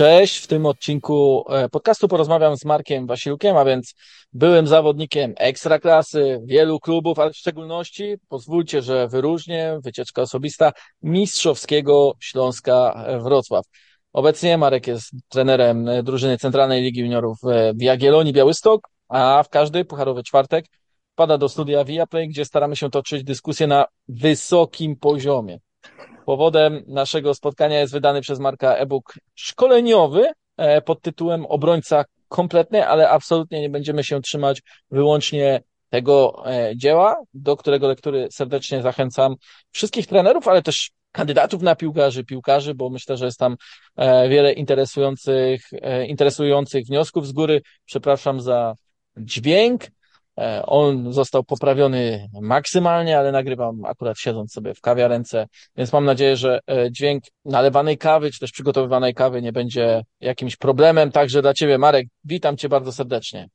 Cześć, w tym odcinku e, podcastu porozmawiam z Markiem Wasilkiem, a więc byłym zawodnikiem ekstraklasy wielu klubów, ale w szczególności, pozwólcie, że wyróżnię, wycieczka osobista mistrzowskiego Śląska Wrocław. Obecnie Marek jest trenerem drużyny Centralnej Ligi Juniorów w Jagiellonii Białystok, a w każdy pucharowy czwartek pada do studia Viaplay, gdzie staramy się toczyć dyskusję na wysokim poziomie. Powodem naszego spotkania jest wydany przez Marka e-book szkoleniowy e, pod tytułem Obrońca kompletny, ale absolutnie nie będziemy się trzymać wyłącznie tego e, dzieła, do którego lektury serdecznie zachęcam wszystkich trenerów, ale też kandydatów na piłkarzy, piłkarzy, bo myślę, że jest tam e, wiele interesujących, interesujących wniosków z góry. Przepraszam za dźwięk. E, on został poprawiony maksymalnie, ale nagrywam akurat siedząc sobie w kawiarence, więc mam nadzieję, że e, dźwięk nalewanej kawy, czy też przygotowywanej kawy nie będzie jakimś problemem. Także dla Ciebie, Marek, witam Cię bardzo serdecznie.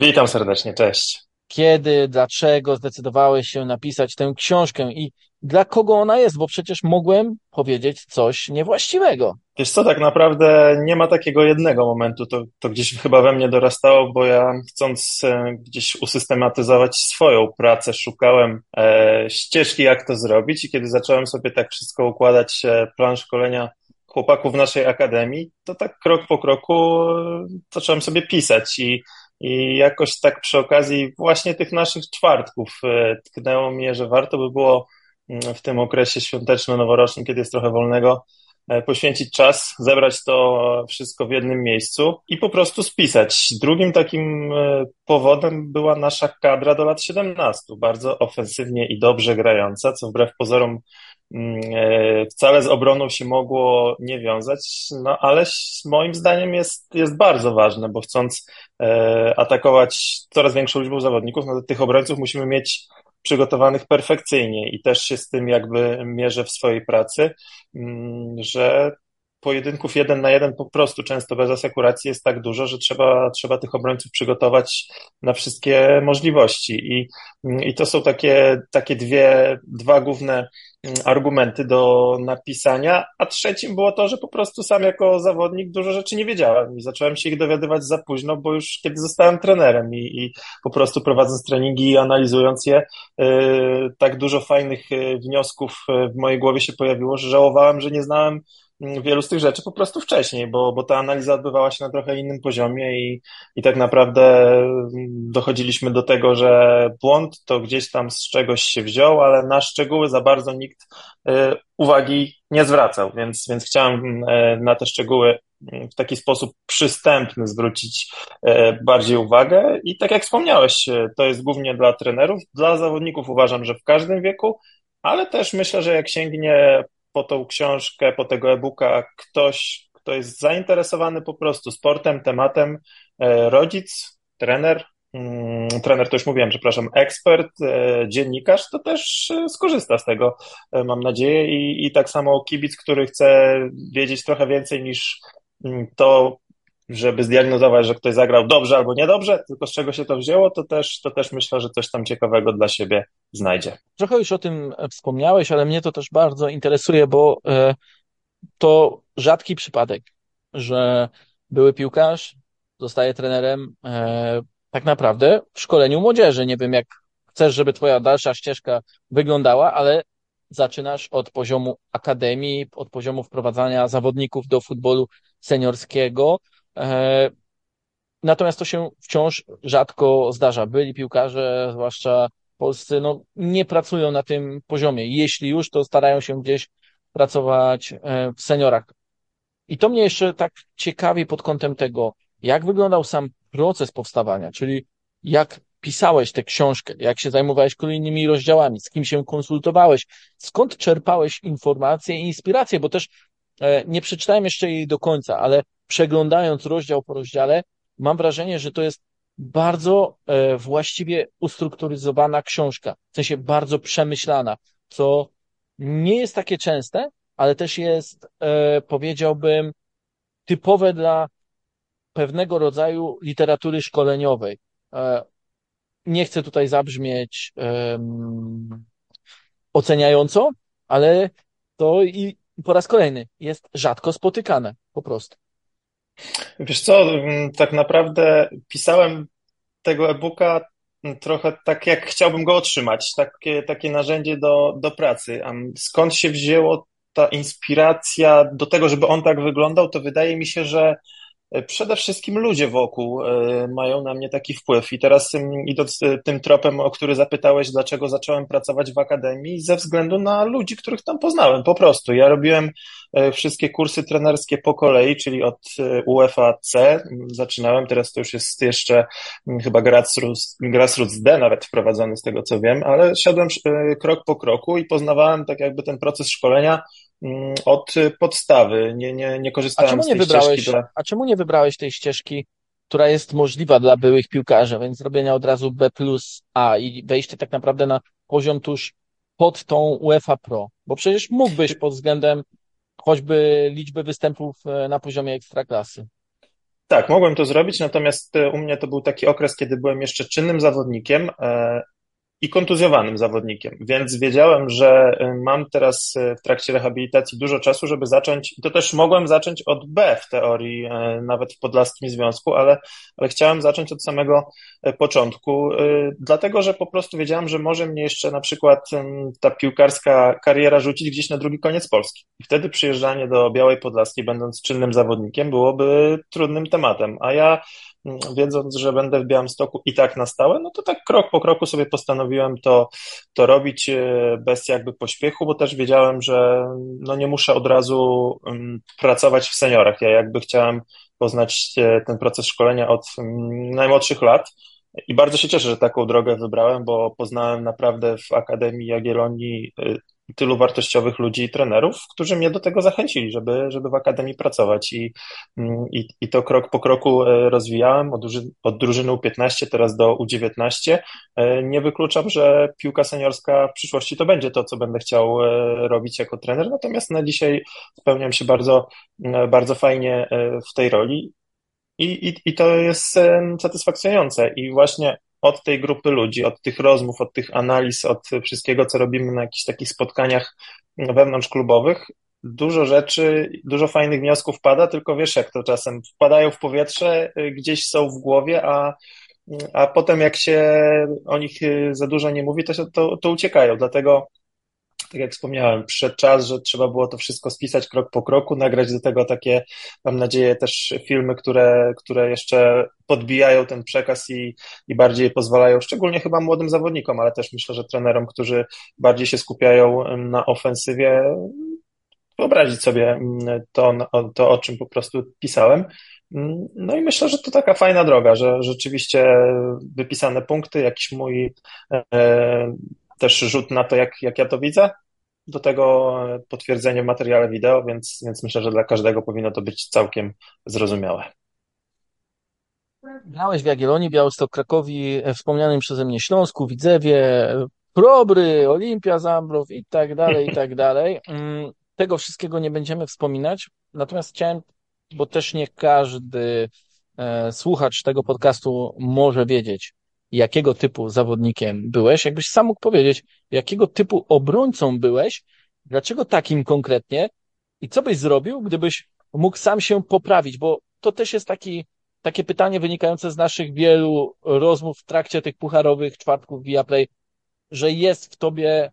Witam serdecznie, cześć. Kiedy, dlaczego zdecydowałeś się napisać tę książkę i dla kogo ona jest, bo przecież mogłem powiedzieć coś niewłaściwego. Wiesz co, tak naprawdę nie ma takiego jednego momentu, to, to gdzieś chyba we mnie dorastało, bo ja chcąc e, gdzieś usystematyzować swoją pracę, szukałem e, ścieżki, jak to zrobić. I kiedy zacząłem sobie tak wszystko układać, e, plan szkolenia chłopaków w naszej akademii, to tak krok po kroku e, zacząłem sobie pisać. I i jakoś tak przy okazji właśnie tych naszych czwartków e, tknęło mnie, że warto by było mm, w tym okresie świąteczno-noworocznym, kiedy jest trochę wolnego, poświęcić czas, zebrać to wszystko w jednym miejscu i po prostu spisać. Drugim takim e, powodem była nasza kadra do lat 17, bardzo ofensywnie i dobrze grająca, co wbrew pozorom mm, e, wcale z obroną się mogło nie wiązać, no ale moim zdaniem jest, jest bardzo ważne, bo chcąc atakować coraz większą liczbą zawodników, no tych obrońców musimy mieć przygotowanych perfekcyjnie i też się z tym jakby mierzę w swojej pracy, mm, że pojedynków jeden na jeden po prostu często bez asekuracji jest tak dużo, że trzeba, trzeba tych obrońców przygotować na wszystkie możliwości. I, i to są takie, takie dwie, dwa główne mm, argumenty do napisania, a trzecim było to, że po prostu sam jako zawodnik dużo rzeczy nie wiedziałem i zacząłem się ich dowiadywać za późno, bo już kiedy zostałem trenerem i, i po prostu prowadząc treningi i analizując je, yy, tak dużo fajnych yy, wniosków yy, w mojej głowie się pojawiło, że żałowałem, że nie znałem wielu z tych rzeczy po prostu wcześniej, bo, bo ta analiza odbywała się na trochę innym poziomie i, i tak naprawdę dochodziliśmy do tego, że błąd to gdzieś tam z czegoś się wziął, ale na szczegóły za bardzo nikt y, uwagi nie zwracał, więc, więc chciałem y, na te szczegóły w taki sposób przystępny zwrócić y, bardziej uwagę. I tak jak wspomniałeś, to jest głównie dla trenerów, dla zawodników uważam, że w każdym wieku, ale też myślę, że jak sięgnie po tą książkę, po tego e-booka ktoś, kto jest zainteresowany po prostu sportem, tematem, e, rodzic, trener, mm, trener to już mówiłem, przepraszam, ekspert, e, dziennikarz, to też e, skorzysta z tego, mam nadzieję. I, I tak samo kibic, który chce wiedzieć trochę więcej niż mm, to, żeby zdiagnozować, że ktoś zagrał dobrze albo niedobrze, tylko z czego się to wzięło, to też, to też myślę, że coś tam ciekawego dla siebie znajdzie. Trochę już o tym wspomniałeś, ale mnie to też bardzo interesuje, bo e, to rzadki przypadek, że były piłkarz zostaje trenerem e, tak naprawdę w szkoleniu młodzieży. Nie wiem, jak chcesz, żeby twoja dalsza ścieżka wyglądała, ale zaczynasz od poziomu akademii, od poziomu wprowadzania zawodników do futbolu seniorskiego, E, natomiast to się wciąż rzadko zdarza. Byli piłkarze, zwłaszcza polscy, no, nie pracują na tym poziomie. Jeśli już, to starają się gdzieś pracować e, w seniorach. I to mnie jeszcze tak ciekawi pod kątem tego, jak wyglądał sam proces powstawania, czyli jak pisałeś tę książkę, jak się zajmowałeś kolejnymi rozdziałami, z kim się konsultowałeś, skąd czerpałeś informacje i inspiracje, bo też e, nie przeczytałem jeszcze jej do końca, ale przeglądając rozdział po rozdziale, mam wrażenie, że to jest bardzo e, właściwie ustrukturyzowana książka, w sensie bardzo przemyślana, co nie jest takie częste, ale też jest, e, powiedziałbym, typowe dla pewnego rodzaju literatury szkoleniowej. E, nie chcę tutaj zabrzmieć oceniająco, ale to i po raz kolejny jest rzadko spotykane, po prostu. Wiesz co, mm, tak naprawdę pisałem tego e-booka trochę tak, jak chciałbym go otrzymać, takie, takie narzędzie do, do pracy. Skąd się wzięło ta inspiracja do tego, żeby on tak wyglądał, to wydaje mi się, że przede wszystkim ludzie wokół e, mają na mnie taki wpływ. I teraz idąc e, tym tropem, o który zapytałeś, dlaczego zacząłem pracować w akademii, ze względu na ludzi, których tam poznałem, po prostu. Ja robiłem wszystkie kursy trenerskie po kolei, czyli od UEFA C zaczynałem, teraz to już jest jeszcze chyba Grassroots, Grassroots D nawet wprowadzony z tego co wiem, ale szedłem krok po kroku i poznawałem tak jakby ten proces szkolenia Mm, od podstawy. Nie, nie, nie korzystałem a czemu z nie tej wybrałeś. A czemu nie wybrałeś tej ścieżki, która jest możliwa dla byłych piłkarzy, więc zrobienia od razu B plus A i wejście tak naprawdę na poziom tuż pod tą UEFA Pro? Bo przecież mógłbyś pod względem choćby liczby występów e, na poziomie ekstraklasy. Tak, mogłem to zrobić, natomiast e, u mnie to był taki okres, kiedy byłem jeszcze czynnym zawodnikiem e, i kontuzjowanym zawodnikiem, więc wiedziałem, że y, mam teraz y, w trakcie rehabilitacji dużo czasu, żeby zacząć, to też mogłem zacząć od B w teorii, y, nawet w Podlaskim Związku, ale, ale chciałem zacząć od samego początku, dlatego, że po prostu wiedziałem, że może mnie jeszcze na przykład ta piłkarska kariera rzucić gdzieś na drugi koniec Polski. I wtedy przyjeżdżanie do Białej Podlaskiej, będąc czynnym zawodnikiem, byłoby trudnym tematem, a ja wiedząc, że będę w Białymstoku i tak na stałe, no to tak krok po kroku sobie postanowiłem to, to robić e, bez jakby pośpiechu, bo też wiedziałem, że no nie muszę od razu mm, pracować w seniorach. Ja jakby chciałem poznać e, ten proces szkolenia od mm, najmłodszych lat. I bardzo się cieszę, że taką drogę wybrałem, bo poznałem naprawdę w Akademii Jagiellonii e, tylu wartościowych ludzi i trenerów, którzy mnie do tego zachęcili, żeby, żeby w Akademii pracować. I, mm, i, i to krok po kroku e, rozwijałem od, od drużyny U15 teraz do U19. E, nie wykluczam, że piłka seniorska w przyszłości to będzie to, co będę chciał e, robić jako trener, natomiast na dzisiaj spełniam się bardzo, bardzo fajnie w tej roli. I, i, i to jest satysfakcjonujące. I właśnie od tej grupy ludzi, od tych rozmów, od tych analiz, od wszystkiego, co robimy na jakichś takich spotkaniach wewnątrzklubowych, dużo rzeczy, dużo fajnych wniosków pada, tylko wiesz, jak to czasem wpadają w powietrze, y, gdzieś są w głowie, a, a potem jak się o nich y, za dużo nie mówi, to, to, to uciekają. Dlatego tak jak wspomniałem, przyszedł czas, że trzeba było to wszystko spisać krok po kroku, nagrać do tego takie, mam nadzieję, też filmy, które, które jeszcze podbijają ten przekaz i, i bardziej pozwalają, szczególnie chyba młodym zawodnikom, ale też myślę, że trenerom, którzy bardziej się skupiają na ofensywie, wyobrazić sobie to, to o czym po prostu pisałem. Mm, no i myślę, że to taka fajna droga, że rzeczywiście wypisane punkty, jakiś mój e, też rzut na to, jak, jak ja to widzę, do tego potwierdzenie w materiale wideo, więc, więc myślę, że dla każdego powinno to być całkiem zrozumiałe. Grałeś w Jagiellonii, Białystok, Krakowi, wspomnianym przeze mnie Śląsku, Widzewie, Probry, Olimpia Zambrów i tak dalej, i tak dalej. Mm, tego wszystkiego nie będziemy wspominać, natomiast chciałem, bo też nie każdy e, słuchacz tego podcastu może wiedzieć, jakiego typu zawodnikiem byłeś, jakbyś sam mógł powiedzieć, jakiego typu obrońcą byłeś, dlaczego takim konkretnie? I co byś zrobił, gdybyś mógł sam się poprawić, bo to też jest taki, takie pytanie wynikające z naszych wielu rozmów w trakcie tych pucharowych czwartków Viaplay, że jest w tobie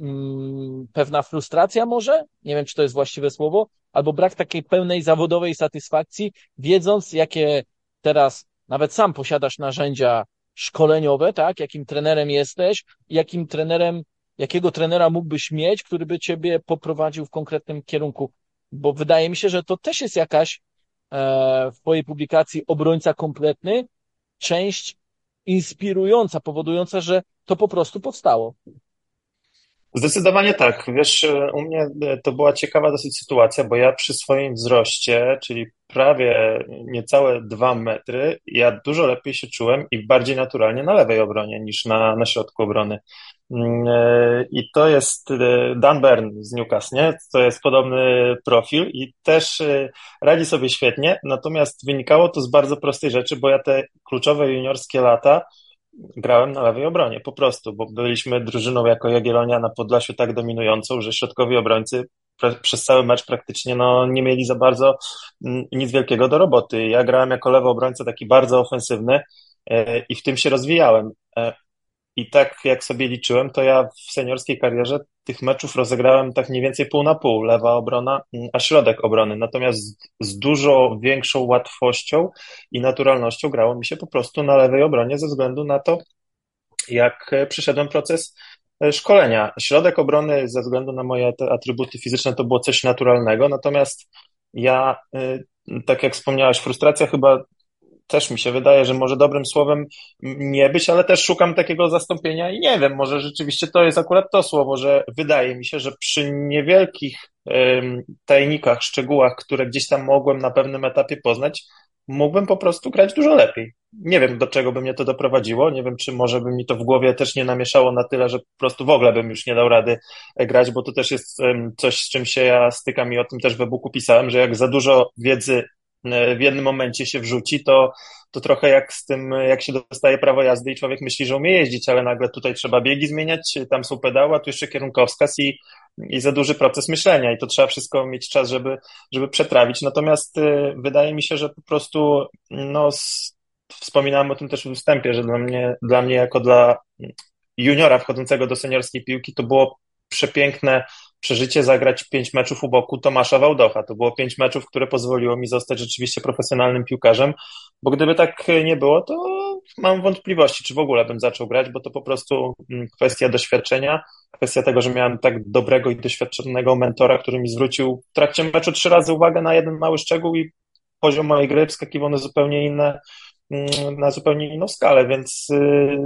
mm, pewna frustracja może, nie wiem, czy to jest właściwe słowo, albo brak takiej pełnej zawodowej satysfakcji, wiedząc, jakie teraz nawet sam posiadasz narzędzia szkoleniowe, tak? Jakim trenerem jesteś, jakim trenerem, jakiego trenera mógłbyś mieć, który by ciebie poprowadził w konkretnym kierunku. Bo wydaje mi się, że to też jest jakaś e, w twojej publikacji obrońca kompletny, część inspirująca, powodująca, że to po prostu powstało. Zdecydowanie tak. Wiesz, u mnie to była ciekawa dosyć sytuacja, bo ja przy swoim wzroście, czyli prawie niecałe dwa metry, ja dużo lepiej się czułem i bardziej naturalnie na lewej obronie niż na, na środku obrony. Mm, e, I to jest e, Dan Byrne z Newcastle, nie? To jest podobny profil i też e, radzi sobie świetnie, natomiast wynikało to z bardzo prostej rzeczy, bo ja te kluczowe juniorskie lata grałem na lewej obronie, po prostu, bo byliśmy drużyną jako Jagiellonia na Podlasiu tak dominującą, że środkowi obrońcy przez cały mecz praktycznie no, nie mieli za bardzo mm, nic wielkiego do roboty. Ja grałem jako lewy obrońca taki bardzo ofensywny e, i w tym się rozwijałem. E, I tak jak sobie liczyłem, to ja w seniorskiej karierze tych meczów rozegrałem tak mniej więcej pół na pół, lewa obrona, mm, a środek obrony. Natomiast z dużo większą łatwością i naturalnością grało mi się po prostu na lewej obronie ze względu na to, jak przyszedłem proces E, szkolenia. Środek obrony ze względu na moje atrybuty fizyczne to było coś naturalnego, natomiast ja, e, tak jak wspomniałeś, frustracja chyba też mi się wydaje, że może dobrym słowem nie być, ale też szukam takiego zastąpienia i nie wiem, może rzeczywiście to jest akurat to słowo, że wydaje mi się, że przy niewielkich tajnikach, szczegółach, które gdzieś tam mogłem na pewnym etapie poznać, mógłbym po prostu grać dużo lepiej. Nie wiem, do czego by mnie to doprowadziło. Nie wiem, czy może by mi to w głowie też nie namieszało na tyle, że po prostu w ogóle bym już nie dał rady e, grać, bo to też jest coś, z czym się ja stykam i o tym też w e-booku pisałem, że jak za dużo wiedzy w jednym momencie się wrzuci, to, to trochę jak z tym, jak się dostaje prawo jazdy i człowiek myśli, że umie jeździć, ale nagle tutaj trzeba biegi zmieniać, tam są pedały, a tu jeszcze kierunkowskaz i i za duży proces myślenia i to trzeba wszystko mieć czas, żeby, żeby przetrawić. Natomiast y, wydaje mi się, że po prostu, no, wspominałem o tym też w wstępie, że dla mnie, dla mnie jako dla juniora wchodzącego do seniorskiej piłki to było przepiękne przeżycie zagrać pięć meczów u boku Tomasza Wałdocha. To było pięć meczów, które pozwoliło mi zostać rzeczywiście profesjonalnym piłkarzem, bo gdyby tak nie było, to mam wątpliwości, czy w ogóle bym zaczął grać, bo to po prostu mm, kwestia doświadczenia, kwestia tego, że miałem tak dobrego i doświadczonego mentora, który mi zwrócił w trakcie meczu trzy razy uwagę na jeden mały szczegół i poziom mojej gry wskakiwał na zupełnie inne, mm, na zupełnie inną skalę, więc y,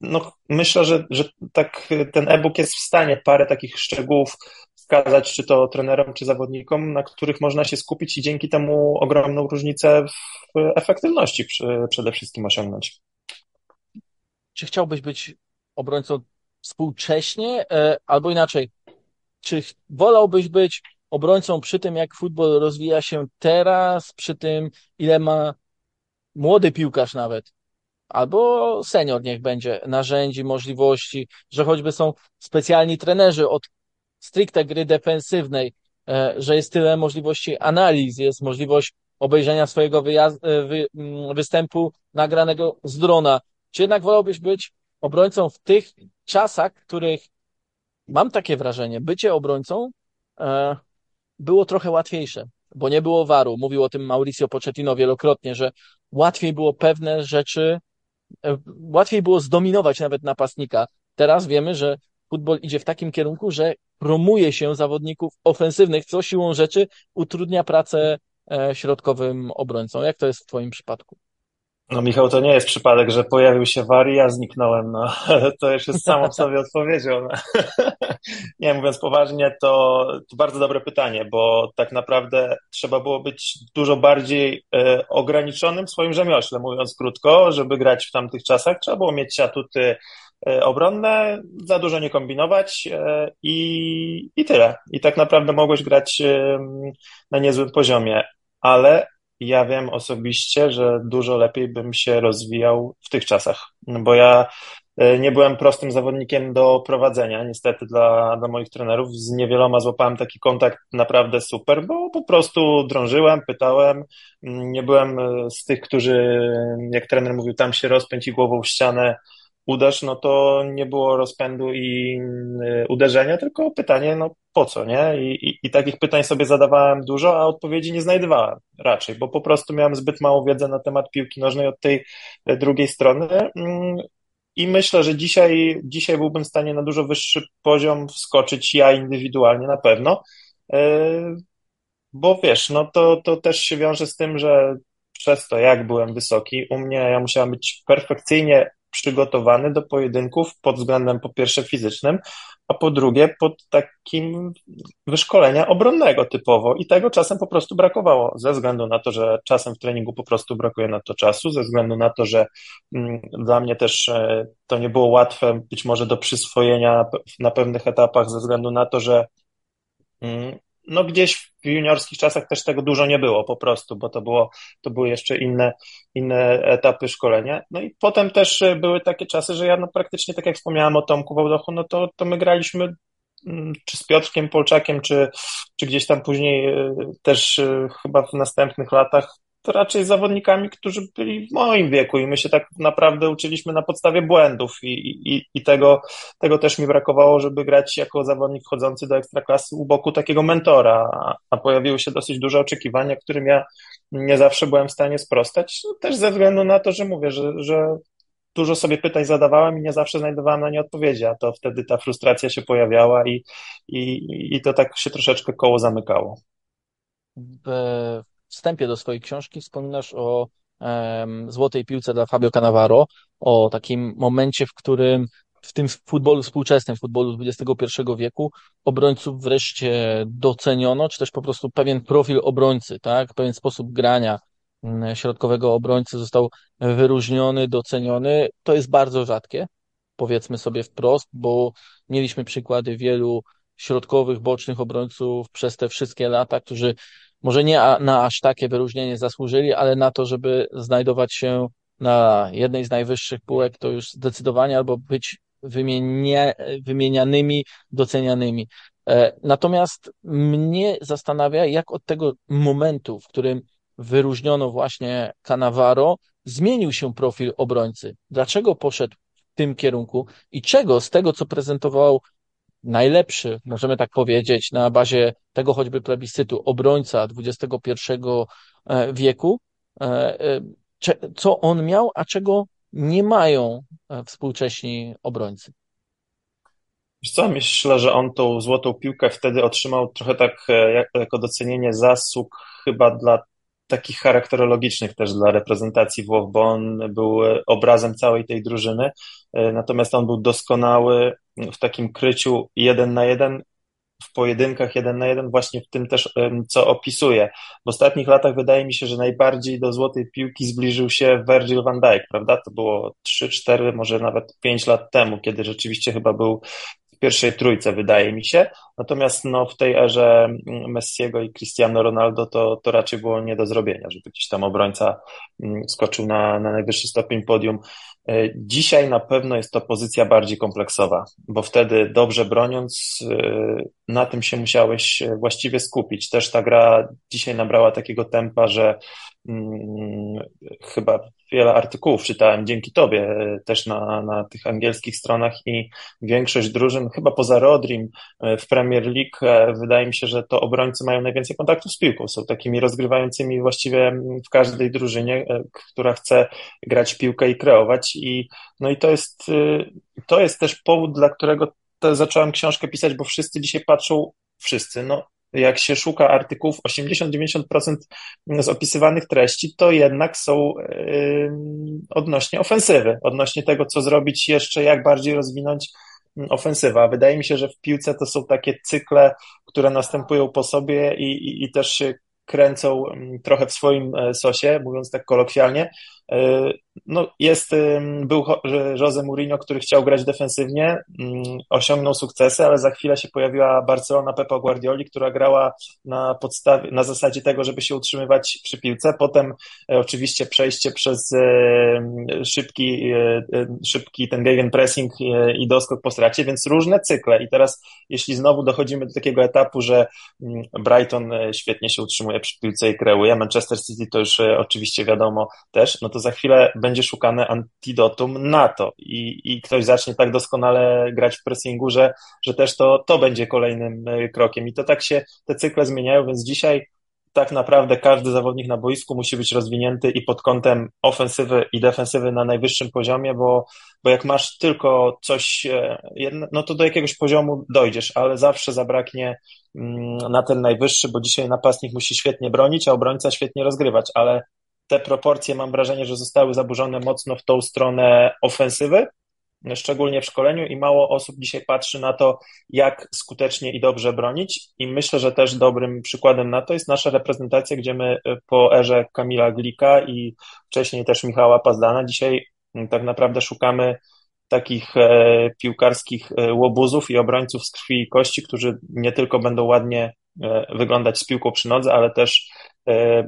no, myślę, że, że tak ten e-book jest w stanie parę takich szczegółów wskazać, czy to trenerom, czy zawodnikom, na których można się skupić i dzięki temu ogromną różnicę w efektywności przede wszystkim osiągnąć. Czy chciałbyś być obrońcą współcześnie, e, albo inaczej, czy wolałbyś być obrońcą przy tym, jak futbol rozwija się teraz, przy tym, ile ma młody piłkarz nawet, albo senior niech będzie, narzędzi, możliwości, że choćby są specjalni trenerzy od stricte gry defensywnej, e, że jest tyle możliwości analiz, jest możliwość obejrzenia swojego wyjazd, e, wy, występu nagranego z drona. Czy jednak wolałbyś być obrońcą w tych czasach, których mam takie wrażenie, bycie obrońcą e, było trochę łatwiejsze, bo nie było waru. Mówił o tym Mauricio Pochettino wielokrotnie, że łatwiej było pewne rzeczy, łatwiej było zdominować nawet napastnika. Teraz wiemy, że futbol idzie w takim kierunku, że promuje się zawodników ofensywnych, co siłą rzeczy utrudnia pracę e, środkowym obrońcom. Jak to jest w Twoim przypadku? No Michał, to nie jest przypadek, że pojawił się war i ja zniknąłem. No, to już jest samo w sobie odpowiedzią. No. Nie, mówiąc poważnie, to, to, bardzo dobre pytanie, bo tak naprawdę trzeba było być dużo bardziej e, ograniczonym w swoim rzemiośle, mówiąc krótko, żeby grać w tamtych czasach. Trzeba było mieć atuty e, obronne, za dużo nie kombinować e, i, i tyle. I tak naprawdę mogłeś grać na niezłym poziomie, ale ja wiem osobiście, że dużo lepiej bym się rozwijał w tych czasach, bo ja e, nie byłem prostym zawodnikiem do prowadzenia, niestety dla, dla moich trenerów. Z niewieloma złapałem taki kontakt naprawdę super, bo po prostu drążyłem, pytałem. Nie byłem e, z tych, którzy, jak trener mówił, tam się rozpędź i głową w ścianę uderz, no to nie było rozpędu i y, uderzenia, tylko pytanie, no po co, nie? I, i, I, takich pytań sobie zadawałem dużo, a odpowiedzi nie znajdowałem raczej, bo po prostu miałem zbyt mało wiedzy na temat piłki nożnej od tej y, drugiej strony. Mm, I myślę, że dzisiaj, dzisiaj byłbym w stanie na dużo wyższy poziom wskoczyć ja indywidualnie na pewno. Y, bo wiesz, no to, to też się wiąże z tym, że przez to, jak byłem wysoki, u mnie ja musiałem być perfekcyjnie przygotowany do pojedynków pod względem po pierwsze fizycznym, a po drugie pod takim wyszkolenia obronnego typowo. I tego czasem po prostu brakowało, ze względu na to, że czasem w treningu po prostu brakuje na to czasu, ze względu na to, że mm, dla mnie też e, to nie było łatwe być może do przyswojenia na pewnych etapach, ze względu na to, że mm, no gdzieś w juniorskich czasach też tego dużo nie było po prostu, bo to było, to były jeszcze inne, inne etapy szkolenia. No i potem też były takie czasy, że ja no praktycznie, tak jak wspomniałem o Tomku Wałdochu, no to, to my graliśmy mm, czy z Piotrkiem Polczakiem, czy, czy gdzieś tam później też chyba w następnych latach to raczej zawodnikami, którzy byli w moim wieku i my się tak naprawdę uczyliśmy na podstawie błędów i, i, i tego, tego też mi brakowało, żeby grać jako zawodnik wchodzący do ekstraklasy u boku takiego mentora, a, pojawiły się dosyć duże oczekiwania, którym ja nie zawsze byłem w stanie sprostać, no, też ze względu na to, że mówię, że, że dużo sobie pytań zadawałem i nie zawsze znajdowałem na nie odpowiedzi, a to wtedy ta frustracja się pojawiała i, i, i to tak się troszeczkę koło zamykało wstępie do swojej książki wspominasz o um, złotej piłce dla Fabio Cannavaro, o takim momencie, w którym w tym futbolu współczesnym, futbolu XXI wieku, obrońców wreszcie doceniono, czy też po prostu pewien profil obrońcy, tak, pewien sposób grania mm, środkowego obrońcy został wyróżniony, doceniony. To jest bardzo rzadkie, powiedzmy sobie wprost, bo mieliśmy przykłady wielu środkowych, bocznych obrońców przez te wszystkie lata, którzy może nie na aż takie wyróżnienie zasłużyli, ale na to, żeby znajdować się na jednej z najwyższych półek, to już zdecydowanie albo być wymienia, wymienianymi, docenianymi. E, natomiast mnie zastanawia, jak od tego momentu, w którym wyróżniono właśnie Cannavaro, zmienił się profil obrońcy. Dlaczego poszedł w tym kierunku i czego z tego, co prezentował najlepszy, możemy tak powiedzieć, na bazie tego choćby plebiscytu obrońca XXI e, wieku, e, e, co on miał, a czego nie mają współcześni obrońcy. Co, myślę, że on tą złotą piłkę wtedy otrzymał trochę tak jako docenienie zasług chyba dla takich charakterologicznych też dla reprezentacji Włoch, bo on był obrazem całej tej drużyny, natomiast on był doskonały w takim kryciu jeden na jeden, w pojedynkach jeden na jeden, właśnie w tym też, co opisuje. W ostatnich latach wydaje mi się, że najbardziej do złotej piłki zbliżył się Virgil van Dijk, prawda? To było 3, 4, może nawet 5 lat temu, kiedy rzeczywiście chyba był pierwszej trójce, wydaje mi się. Natomiast no, w tej erze Messiego i Cristiano Ronaldo to, to raczej było nie do zrobienia, żeby gdzieś tam obrońca mm, skoczył na, na najwyższy stopień podium. E, dzisiaj na pewno jest to pozycja bardziej kompleksowa, bo wtedy dobrze broniąc, e, na tym się musiałeś właściwie skupić. Też ta gra dzisiaj nabrała takiego tempa, że hmm, chyba wiele artykułów czytałem dzięki Tobie e, też na, na tych angielskich stronach i większość drużyn, chyba poza Rodrim w Premier League, wydaje mi się, że to obrońcy mają najwięcej kontaktów z piłką. Są takimi rozgrywającymi właściwie w każdej drużynie, która chce grać piłkę i kreować i, no i to jest, to jest też powód, dla którego zacząłem książkę pisać, bo wszyscy dzisiaj patrzą, wszyscy, no jak się szuka artykułów, 80-90% z opisywanych treści to jednak są odnośnie ofensywy, odnośnie tego, co zrobić jeszcze, jak bardziej rozwinąć mm, ofensywa. Wydaje mi się, że w piłce to są takie cykle, które następują po sobie i, i, i też się kręcą mm, trochę w swoim e, sosie, mówiąc tak kolokwialnie. E, no, jest, był Jose Mourinho, który chciał grać defensywnie, mm, osiągnął sukcesy, ale za chwilę się pojawiła Barcelona Pepa Guardioli, która grała na podstawie, na zasadzie tego, żeby się utrzymywać przy piłce. Potem e, oczywiście przejście przez szybki, szybki ten gegenpressing i doskok po stracie, więc różne cykle. I teraz, jeśli znowu dochodzimy do takiego etapu, że mm, Brighton świetnie się utrzymuje przy piłce i kreuje, Manchester City to już oczywiście wiadomo też, no to za chwilę będzie szukane antidotum na to i, i ktoś zacznie tak doskonale grać w pressingu, że, że też to, to będzie kolejnym e, krokiem. I to tak się te cykle zmieniają, więc dzisiaj tak naprawdę każdy zawodnik na boisku musi być rozwinięty i pod kątem ofensywy i defensywy na najwyższym poziomie, bo, bo jak masz tylko coś, e, no to do jakiegoś poziomu dojdziesz, ale zawsze zabraknie mm, na ten najwyższy, bo dzisiaj napastnik musi świetnie bronić, a obrońca świetnie rozgrywać, ale te proporcje mam wrażenie, że zostały zaburzone mocno w tą stronę ofensywy, szczególnie w szkoleniu i mało osób dzisiaj patrzy na to, jak skutecznie i dobrze bronić. I myślę, że też dobrym przykładem na to jest nasza reprezentacja, gdzie my e, po erze Kamila Glika i wcześniej też Michała Pazdana dzisiaj tak naprawdę szukamy takich e, piłkarskich e, łobuzów i obrońców z krwi i kości, którzy nie tylko będą ładnie wyglądać z piłką przy nodze, ale też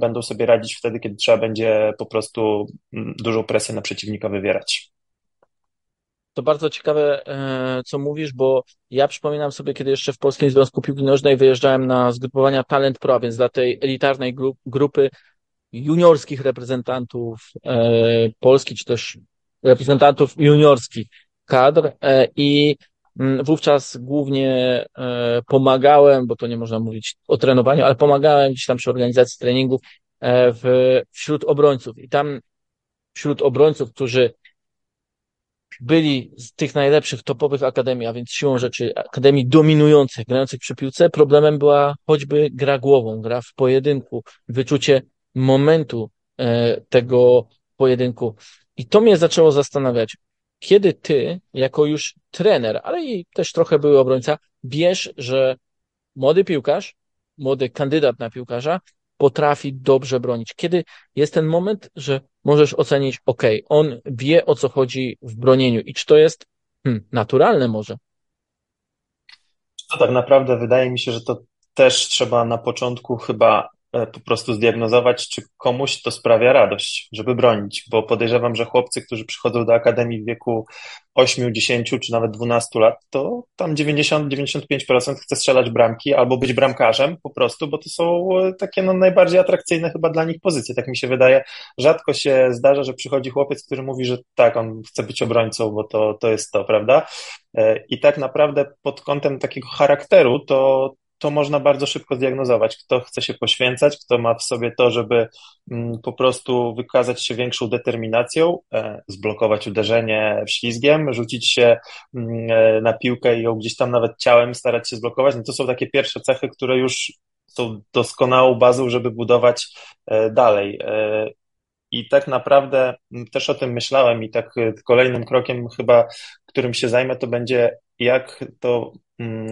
będą sobie radzić wtedy, kiedy trzeba będzie po prostu mm, dużą presję na przeciwnika wywierać. To bardzo ciekawe, e, co mówisz, bo ja przypominam sobie, kiedy jeszcze w Polskim Związku Piłki Nożnej wyjeżdżałem na zgrupowania Talent Pro, więc dla tej elitarnej grupy juniorskich reprezentantów e, Polski, czy też reprezentantów juniorskich kadr e, i wówczas głównie pomagałem, bo to nie można mówić o trenowaniu, ale pomagałem gdzieś tam przy organizacji treningów w, wśród obrońców i tam wśród obrońców, którzy byli z tych najlepszych, topowych akademii, a więc siłą rzeczy akademii dominujących, grających przy piłce, problemem była choćby gra głową, gra w pojedynku, wyczucie momentu e, tego pojedynku. I to mnie zaczęło zastanawiać, kiedy ty, jako już trener, ale i też trochę były obrońca, wiesz, że młody piłkarz, młody kandydat na piłkarza potrafi dobrze bronić. Kiedy jest ten moment, że możesz ocenić, ok, on wie o co chodzi w bronieniu i czy to jest hmm, naturalne może. To tak naprawdę wydaje mi się, że to też trzeba na początku chyba po prostu zdiagnozować, czy komuś to sprawia radość, żeby bronić, bo podejrzewam, że chłopcy, którzy przychodzą do akademii w wieku 8, 10 czy nawet 12 lat, to tam 90-95% chce strzelać bramki albo być bramkarzem po prostu, bo to są e, takie no, najbardziej atrakcyjne chyba dla nich pozycje, tak mi się wydaje. Rzadko się zdarza, że przychodzi chłopiec, który mówi, że tak, on chce być obrońcą, bo to, to jest to, prawda? E, I tak naprawdę pod kątem takiego charakteru, to, to można bardzo szybko zdiagnozować, kto chce się poświęcać, kto ma w sobie to, żeby mm, po prostu wykazać się większą determinacją, e, zblokować uderzenie ślizgiem, rzucić się mm, e, na piłkę i ją gdzieś tam nawet ciałem starać się zblokować. No to są takie pierwsze cechy, które już są doskonałą bazą, żeby budować e, dalej. I tak naprawdę mm, też o tym myślałem i tak kolejnym krokiem chyba, którym się zajmę, to będzie jak to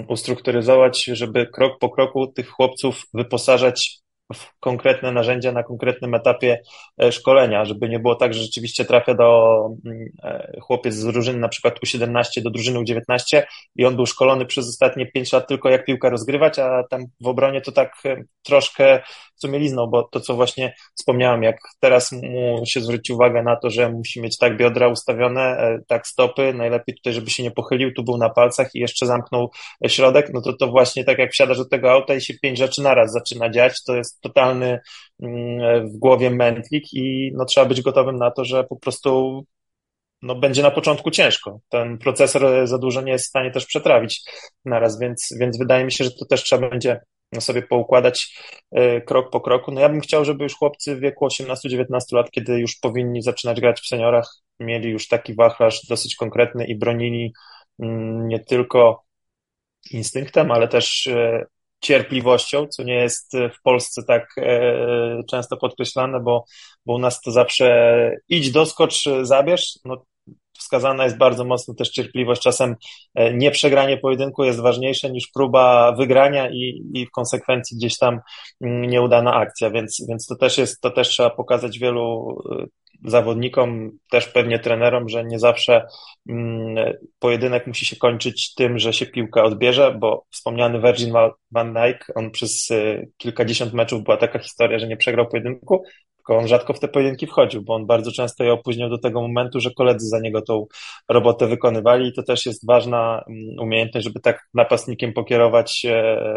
ustrukturyzować, żeby krok po kroku tych chłopców wyposażać w konkretne narzędzia na konkretnym etapie e, szkolenia, żeby nie było tak, że rzeczywiście trafia do mm, e, chłopiec z drużyny na przykład U17 do drużyny U19 i on był szkolony przez ostatnie 5 lat tylko jak piłkę rozgrywać, a tam w obronie to tak e, troszkę sumielizną, bo to, co właśnie wspomniałem, jak teraz mu się zwróci uwagę na to, że musi mieć tak biodra ustawione, tak stopy, najlepiej tutaj, żeby się nie pochylił, tu był na palcach i jeszcze zamknął środek, no to to właśnie tak jak wsiadasz do tego auta i się pięć rzeczy naraz zaczyna dziać, to jest totalny mm, w głowie mętlik i no, trzeba być gotowym na to, że po prostu no, będzie na początku ciężko. Ten procesor za dużo nie jest w stanie też przetrawić naraz, więc, więc wydaje mi się, że to też trzeba będzie sobie poukładać y, krok po kroku. No ja bym chciał, żeby już chłopcy w wieku 18-19 lat, kiedy już powinni zaczynać grać w seniorach, mieli już taki wachlarz dosyć konkretny i bronili mm, nie tylko instynktem, ale też y, cierpliwością, co nie jest w Polsce tak e, często podkreślane, bo, bo u nas to zawsze idź, doskocz, zabierz. No, wskazana jest bardzo mocno też cierpliwość. Czasem e, nie przegranie pojedynku jest ważniejsze niż próba wygrania i, i w konsekwencji gdzieś tam mm, nieudana akcja, więc, więc to też jest, to też trzeba pokazać wielu e, zawodnikom, też pewnie trenerom, że nie zawsze mm, pojedynek musi się kończyć tym, że się piłka odbierze, bo wspomniany Virgin van Dijk, on przez y, kilkadziesiąt meczów była taka historia, że nie przegrał pojedynku, tylko on rzadko w te pojedynki wchodził, bo on bardzo często je opóźniał do tego momentu, że koledzy za niego tą robotę wykonywali i to też jest ważna mm, umiejętność, żeby tak napastnikiem pokierować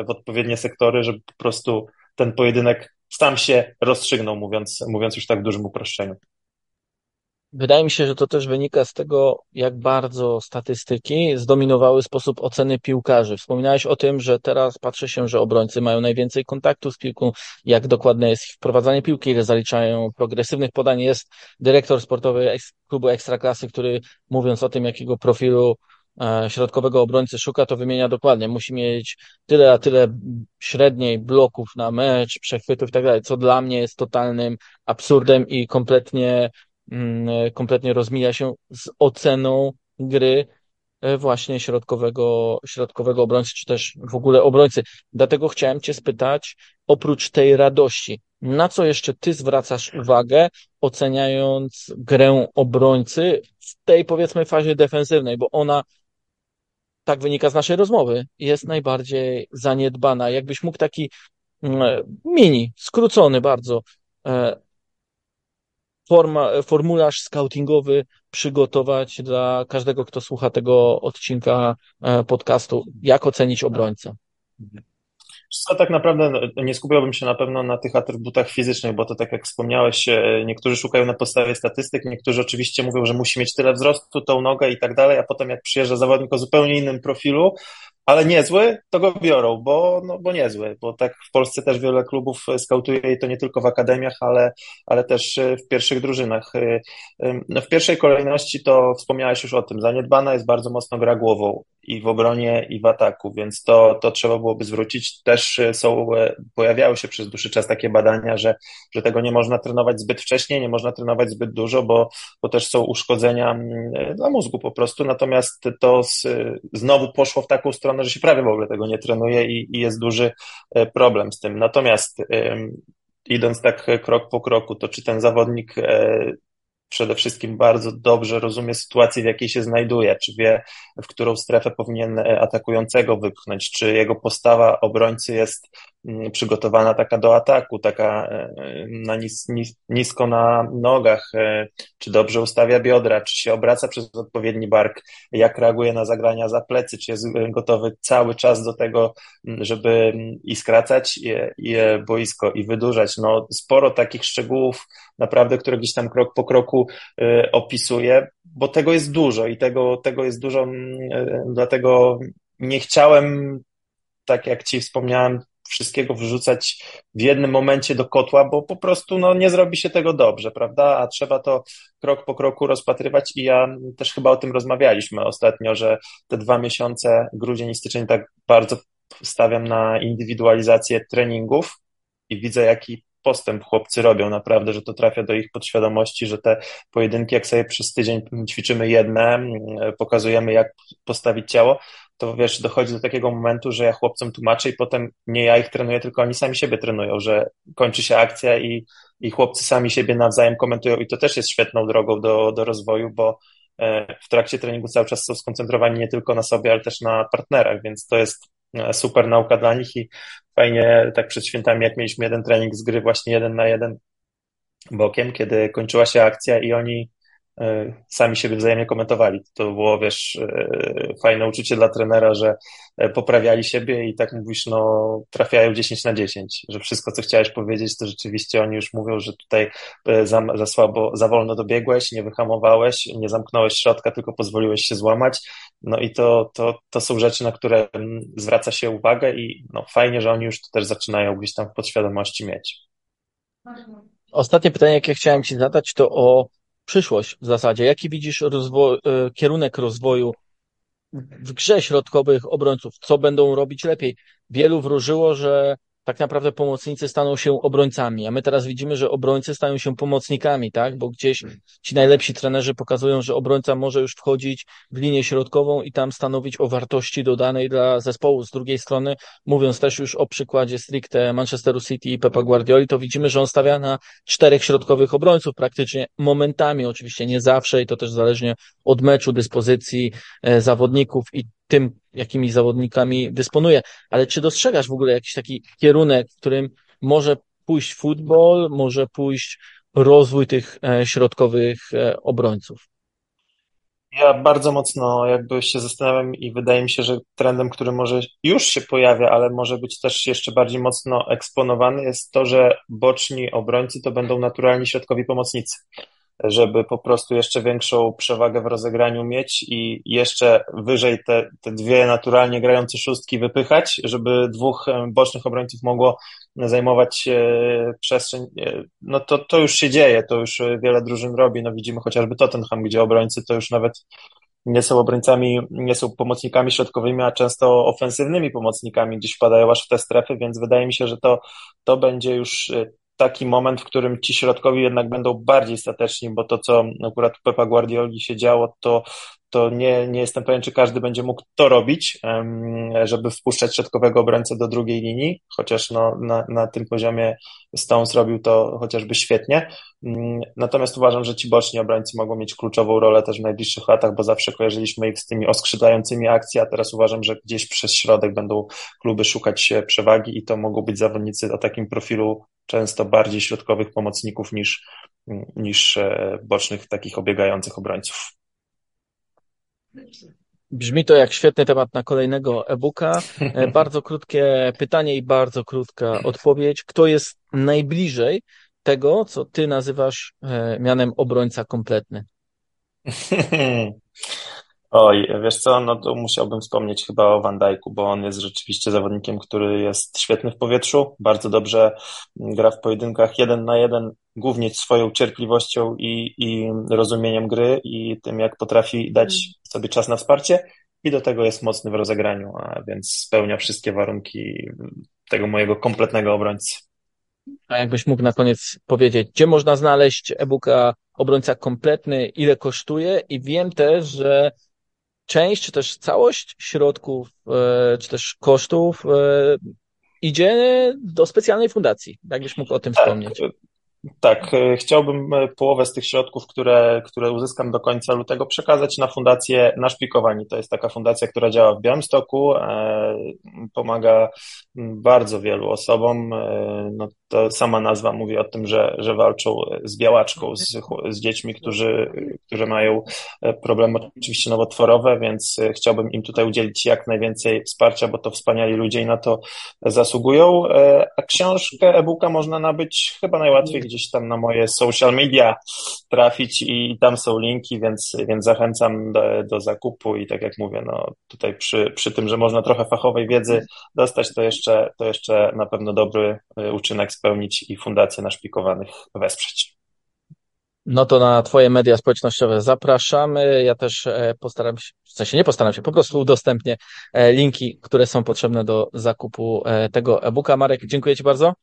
w odpowiednie sektory, żeby po prostu ten pojedynek sam się rozstrzygnął, mówiąc, mówiąc już tak w dużym uproszczeniu. Wydaje mi się, że to też wynika z tego, jak bardzo statystyki zdominowały sposób oceny piłkarzy. Wspominałeś o tym, że teraz patrzy się, że obrońcy mają najwięcej kontaktu z piłką, jak dokładne jest wprowadzanie piłki, ile zaliczają progresywnych podań. Jest dyrektor sportowy klubu Ekstraklasy, który mówiąc o tym, jakiego profilu e, środkowego obrońcy szuka, to wymienia dokładnie. Musi mieć tyle a tyle średniej bloków na mecz, przechwytów i tak dalej, co dla mnie jest totalnym absurdem i kompletnie kompletnie rozmija się z oceną gry e, właśnie środkowego, środkowego obrońcy, czy też w ogóle obrońcy. Dlatego chciałem Cię spytać, oprócz tej radości, na co jeszcze Ty zwracasz uwagę, oceniając grę obrońcy w tej powiedzmy fazie defensywnej, bo ona, tak wynika z naszej rozmowy, jest najbardziej zaniedbana. Jakbyś mógł taki mm, mini, skrócony bardzo, e, forma, formularz scoutingowy przygotować dla każdego, kto słucha tego odcinka e, podcastu, jak ocenić obrońcę? Co tak naprawdę no, nie skupiałbym się na pewno na tych atrybutach fizycznych, bo to tak jak wspomniałeś, e, niektórzy szukają na podstawie statystyk, niektórzy oczywiście mówią, że musi mieć tyle wzrostu, tą nogę i tak dalej, a potem jak przyjeżdża zawodnik o zupełnie innym profilu, ale niezły, to go biorą, bo, no, bo niezły, bo tak w Polsce też wiele klubów skautuje i to nie tylko w akademiach, ale, ale też e, w pierwszych drużynach. E, no, w pierwszej kolejności to wspomniałeś już o tym, zaniedbana jest bardzo mocno gra głową i w obronie, i w ataku, więc to, to trzeba byłoby zwrócić. Też e, są, pojawiały się przez dłuższy czas takie badania, że, że tego nie można trenować zbyt wcześnie, nie można trenować zbyt dużo, bo, bo też są uszkodzenia mm, dla mózgu po prostu, natomiast to z, znowu poszło w taką stronę, że się prawie w ogóle tego nie trenuje i, i jest duży e, problem z tym. Natomiast idąc tak krok po kroku, to czy ten zawodnik e, przede wszystkim bardzo dobrze rozumie sytuację, w jakiej się znajduje, czy wie, w którą strefę powinien e, atakującego wypchnąć, czy jego postawa obrońcy jest przygotowana taka do ataku, taka e, na nis, nis, nisko na nogach, e, czy dobrze ustawia biodra, czy się obraca przez odpowiedni bark, jak reaguje na zagrania za plecy, czy jest gotowy cały czas do tego, mm, żeby mm, i skracać je, je boisko i wydłużać. No, sporo takich szczegółów, naprawdę, które gdzieś tam krok po kroku y, opisuję, bo tego jest dużo i tego, tego jest dużo, dlatego nie chciałem, tak jak Ci wspomniałem, wszystkiego wrzucać w jednym momencie do kotła, bo po prostu no, nie zrobi się tego dobrze, prawda? A trzeba to krok po kroku rozpatrywać i ja też chyba o tym rozmawialiśmy ostatnio, że te dwa miesiące, grudzień i styczeń, tak bardzo stawiam na indywidualizację treningów i widzę, jaki postęp chłopcy robią naprawdę, że to trafia do ich podświadomości, że te pojedynki, jak sobie przez tydzień ćwiczymy jedne, pokazujemy jak postawić ciało, to wiesz, dochodzi do takiego momentu, że ja chłopcom tłumaczę i potem nie ja ich trenuję, tylko oni sami siebie trenują, że kończy się akcja i, i chłopcy sami siebie nawzajem komentują i to też jest świetną drogą do, do rozwoju, bo e, w trakcie treningu cały czas są skoncentrowani nie tylko na sobie, ale też na partnerach, więc to jest e, super nauka dla nich i fajnie tak przed świętami, jak mieliśmy jeden trening z gry właśnie jeden na jeden bokiem, kiedy kończyła się akcja i oni sami siebie wzajemnie komentowali. To było, wiesz, e, fajne uczucie dla trenera, że e, poprawiali siebie i tak mówisz, no trafiają 10 na 10, że wszystko, co chciałeś powiedzieć, to rzeczywiście oni już mówią, że tutaj za, za słabo, za wolno dobiegłeś, nie wyhamowałeś, nie zamknąłeś środka, tylko pozwoliłeś się złamać no i to, to, to są rzeczy, na które zwraca się uwagę i no, fajnie, że oni już to też zaczynają gdzieś tam w podświadomości mieć. Ostatnie pytanie, jakie chciałem Ci zadać, to o przyszłość w zasadzie. Jaki widzisz rozwoj, e, kierunek rozwoju w grze środkowych obrońców? Co będą robić lepiej? Wielu wróżyło, że tak naprawdę pomocnicy staną się obrońcami, a my teraz widzimy, że obrońcy stają się pomocnikami, tak? Bo gdzieś ci najlepsi trenerzy pokazują, że obrońca może już wchodzić w linię środkową i tam stanowić o wartości dodanej dla zespołu. Z drugiej strony, mówiąc też już o przykładzie stricte Manchesteru City i Pepa Guardioli, to widzimy, że on stawia na czterech środkowych obrońców praktycznie momentami, oczywiście nie zawsze i to też zależnie od meczu, dyspozycji e, zawodników i tym, jakimi zawodnikami dysponuje. Ale czy dostrzegasz w ogóle jakiś taki kierunek, w którym może pójść futbol, może pójść rozwój tych e, środkowych e, obrońców? Ja bardzo mocno jakby się zastanawiam i wydaje mi się, że trendem, który może już się pojawia, ale może być też jeszcze bardziej mocno eksponowany, jest to, że boczni obrońcy to będą naturalni środkowi pomocnicy żeby po prostu jeszcze większą przewagę w rozegraniu mieć i jeszcze wyżej te, te dwie naturalnie grające szóstki wypychać, żeby dwóch bocznych obrońców mogło zajmować przestrzeń. No to, to już się dzieje, to już wiele drużyn robi. No widzimy chociażby Tottenham, gdzie obrońcy to już nawet nie są obrońcami, nie są pomocnikami środkowymi, a często ofensywnymi pomocnikami, gdzieś wpadają aż w te strefy, więc wydaje mi się, że to, to będzie już taki moment, w którym ci środkowi jednak będą bardziej stateczni, bo to, co akurat Pepa Guardioli się działo, to, to nie, nie jestem pewien, czy każdy będzie mógł to robić, żeby wpuszczać środkowego obrońcę do drugiej linii, chociaż no, na, na tym poziomie Stones robił to chociażby świetnie. Mm, natomiast uważam, że ci boczni obrońcy mogą mieć kluczową rolę też w najbliższych latach, bo zawsze kojarzyliśmy ich z tymi oskrzydlającymi akcji, a teraz uważam, że gdzieś przez środek będą kluby szukać przewagi i to mogą być zawodnicy o takim profilu często bardziej środkowych pomocników niż, niż bocznych takich obiegających obrońców. Brzmi to jak świetny temat na kolejnego e-booka. Bardzo krótkie pytanie i bardzo krótka odpowiedź. Kto jest najbliżej tego, co ty nazywasz mianem obrońca kompletny? Oj, wiesz co, no to musiałbym wspomnieć chyba o Van Dijku, bo on jest rzeczywiście zawodnikiem, który jest świetny w powietrzu, bardzo dobrze gra w pojedynkach jeden na jeden, głównie swoją cierpliwością i, i rozumieniem gry i tym, jak potrafi dać sobie czas na wsparcie i do tego jest mocny w rozegraniu, a więc spełnia wszystkie warunki tego mojego kompletnego obrońcy. A jakbyś mógł na koniec powiedzieć, gdzie można znaleźć e-booka obrońca kompletny, ile kosztuje i wiem też, że część, czy też całość środków, e, czy też kosztów e, idzie do specjalnej fundacji. Jakbyś mógł o tym tak, wspomnieć. Tak, e, chciałbym e, połowę z tych środków, które, które uzyskam do końca lutego, przekazać na fundację Naszpikowani. To jest taka fundacja, która działa w Białymstoku, e, pomaga bardzo wielu osobom. No, to sama nazwa mówi o tym, że, że walczą z białaczką, z, z dziećmi, którzy, którzy mają problemy oczywiście nowotworowe, więc chciałbym im tutaj udzielić jak najwięcej wsparcia, bo to wspaniali ludzie i na to zasługują. A książkę e-booka można nabyć chyba najłatwiej gdzieś tam na moje social media trafić i tam są linki, więc, więc zachęcam do, do zakupu i tak jak mówię, no tutaj przy, przy tym, że można trochę fachowej wiedzy dostać, to jeszcze, to jeszcze na pewno dobry y, uczynek spełnić i fundację naszpikowanych wesprzeć. No to na Twoje media społecznościowe zapraszamy. Ja też e, postaram się, w sensie nie postaram się, po prostu udostępnię e, linki, które są potrzebne do zakupu e, tego e-booka. Marek, dziękuję Ci bardzo.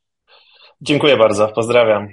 Dziękuję bardzo, pozdrawiam.